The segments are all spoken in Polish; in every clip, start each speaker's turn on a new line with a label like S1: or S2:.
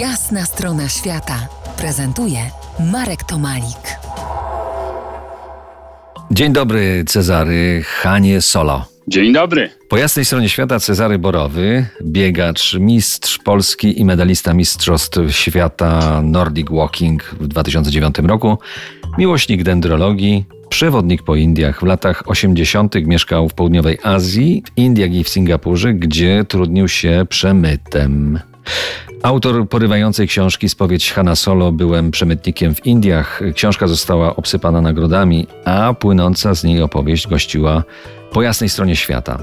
S1: Jasna strona świata prezentuje Marek Tomalik.
S2: Dzień dobry, Cezary Hanie Solo.
S3: Dzień dobry.
S2: Po jasnej stronie świata Cezary Borowy, biegacz, mistrz Polski i medalista Mistrzostw Świata Nordic Walking w 2009 roku, miłośnik dendrologii, przewodnik po Indiach. W latach 80. mieszkał w południowej Azji, w Indiach i w Singapurze, gdzie trudnił się przemytem. Autor porywającej książki Spowiedź Hanna Solo Byłem przemytnikiem w Indiach. Książka została obsypana nagrodami, a płynąca z niej opowieść gościła po jasnej stronie świata.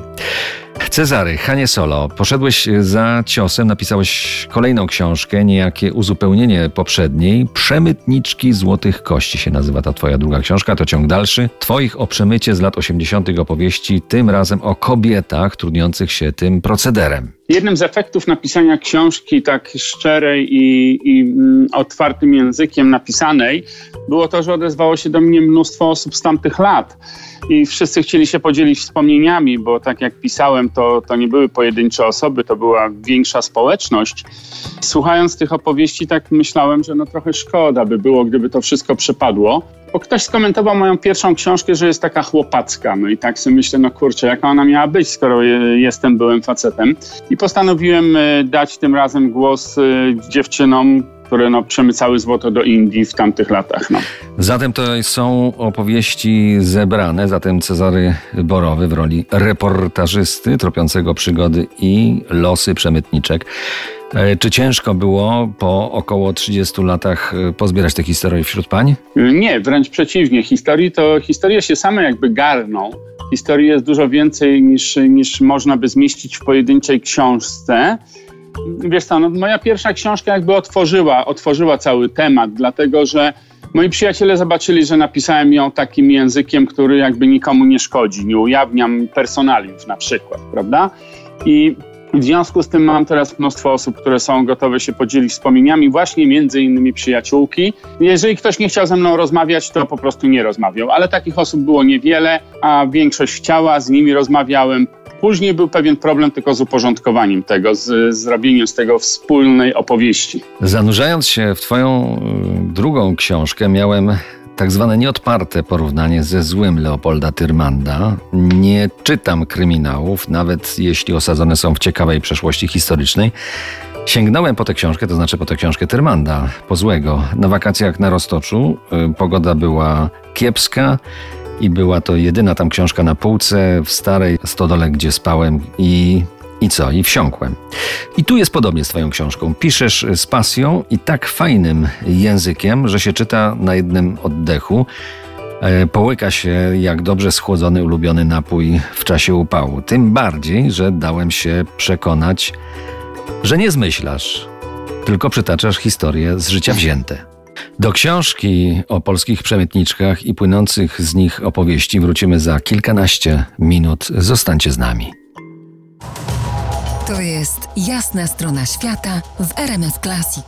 S2: Cezary, Hanie Solo, poszedłeś za ciosem, napisałeś kolejną książkę, niejakie uzupełnienie poprzedniej. Przemytniczki Złotych Kości się nazywa ta twoja druga książka, to ciąg dalszy. Twoich o przemycie z lat 80. opowieści, tym razem o kobietach trudniących się tym procederem.
S3: Jednym z efektów napisania książki tak szczerej i, i mm, otwartym językiem napisanej było to, że odezwało się do mnie mnóstwo osób z tamtych lat i wszyscy chcieli się podzielić wspomnieniami, bo tak jak pisałem, to, to nie były pojedyncze osoby, to była większa społeczność. Słuchając tych opowieści, tak myślałem, że no trochę szkoda by było, gdyby to wszystko przepadło. Bo ktoś skomentował moją pierwszą książkę, że jest taka chłopacka. No i tak sobie myślę, no kurczę, jaka ona miała być, skoro jestem byłem facetem. I postanowiłem e, dać tym razem głos e, dziewczynom, które no, przemycały złoto do Indii w tamtych latach. No.
S2: Zatem to są opowieści zebrane, zatem Cezary Borowy w roli reportażysty tropiącego przygody i losy przemytniczek. E, czy ciężko było po około 30 latach e, pozbierać te historie wśród pań?
S3: Nie, wręcz przeciwnie. Historii to historie się same jakby garną. Historii jest dużo więcej niż, niż można by zmieścić w pojedynczej książce. Wiesz co, no, moja pierwsza książka jakby otworzyła, otworzyła cały temat, dlatego że moi przyjaciele zobaczyli, że napisałem ją takim językiem, który jakby nikomu nie szkodzi, nie ujawniam personaliów na przykład, prawda? I w związku z tym mam teraz mnóstwo osób, które są gotowe się podzielić wspomnieniami, właśnie między innymi przyjaciółki. Jeżeli ktoś nie chciał ze mną rozmawiać, to po prostu nie rozmawiał, ale takich osób było niewiele, a większość chciała, z nimi rozmawiałem. Później był pewien problem tylko z uporządkowaniem tego, z, zrobieniem z tego wspólnej opowieści.
S2: Zanurzając się w Twoją y, drugą książkę, miałem tak zwane nieodparte porównanie ze złym Leopolda Tyrmanda. Nie czytam kryminałów, nawet jeśli osadzone są w ciekawej przeszłości historycznej. Sięgnąłem po tę książkę, to znaczy po tę książkę Tyrmanda, po złego. Na wakacjach na Roztoczu y, pogoda była kiepska i była to jedyna tam książka na półce w starej stodole, gdzie spałem i i co? I wsiąkłem. I tu jest podobnie z Twoją książką. Piszesz z pasją i tak fajnym językiem, że się czyta na jednym oddechu. E, połyka się jak dobrze schłodzony ulubiony napój w czasie upału. Tym bardziej, że dałem się przekonać, że nie zmyślasz, tylko przytaczasz historie z życia wzięte. Do książki o polskich przemytniczkach i płynących z nich opowieści wrócimy za kilkanaście minut. Zostańcie z nami.
S1: To jest jasna strona świata w RMS Classic.